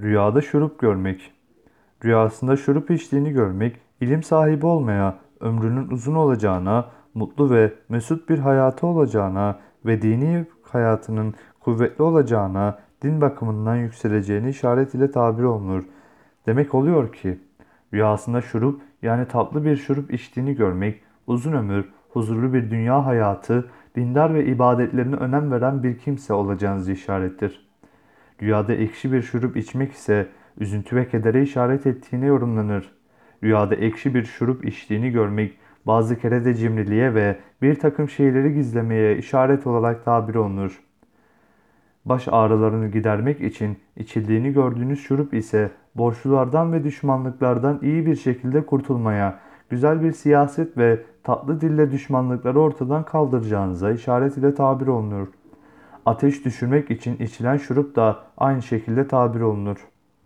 Rüyada şurup görmek. Rüyasında şurup içtiğini görmek, ilim sahibi olmaya, ömrünün uzun olacağına, mutlu ve mesut bir hayatı olacağına ve dini hayatının kuvvetli olacağına, din bakımından yükseleceğini işaret ile tabir olunur. Demek oluyor ki, rüyasında şurup yani tatlı bir şurup içtiğini görmek, uzun ömür, huzurlu bir dünya hayatı, dindar ve ibadetlerine önem veren bir kimse olacağınızı işarettir. Rüyada ekşi bir şurup içmek ise üzüntü ve kedere işaret ettiğine yorumlanır. Rüyada ekşi bir şurup içtiğini görmek bazı kere de cimriliğe ve bir takım şeyleri gizlemeye işaret olarak tabir olunur. Baş ağrılarını gidermek için içildiğini gördüğünüz şurup ise borçlulardan ve düşmanlıklardan iyi bir şekilde kurtulmaya, güzel bir siyaset ve tatlı dille düşmanlıkları ortadan kaldıracağınıza işaret ile tabir olunur. Ateş düşürmek için içilen şurup da aynı şekilde tabir olunur.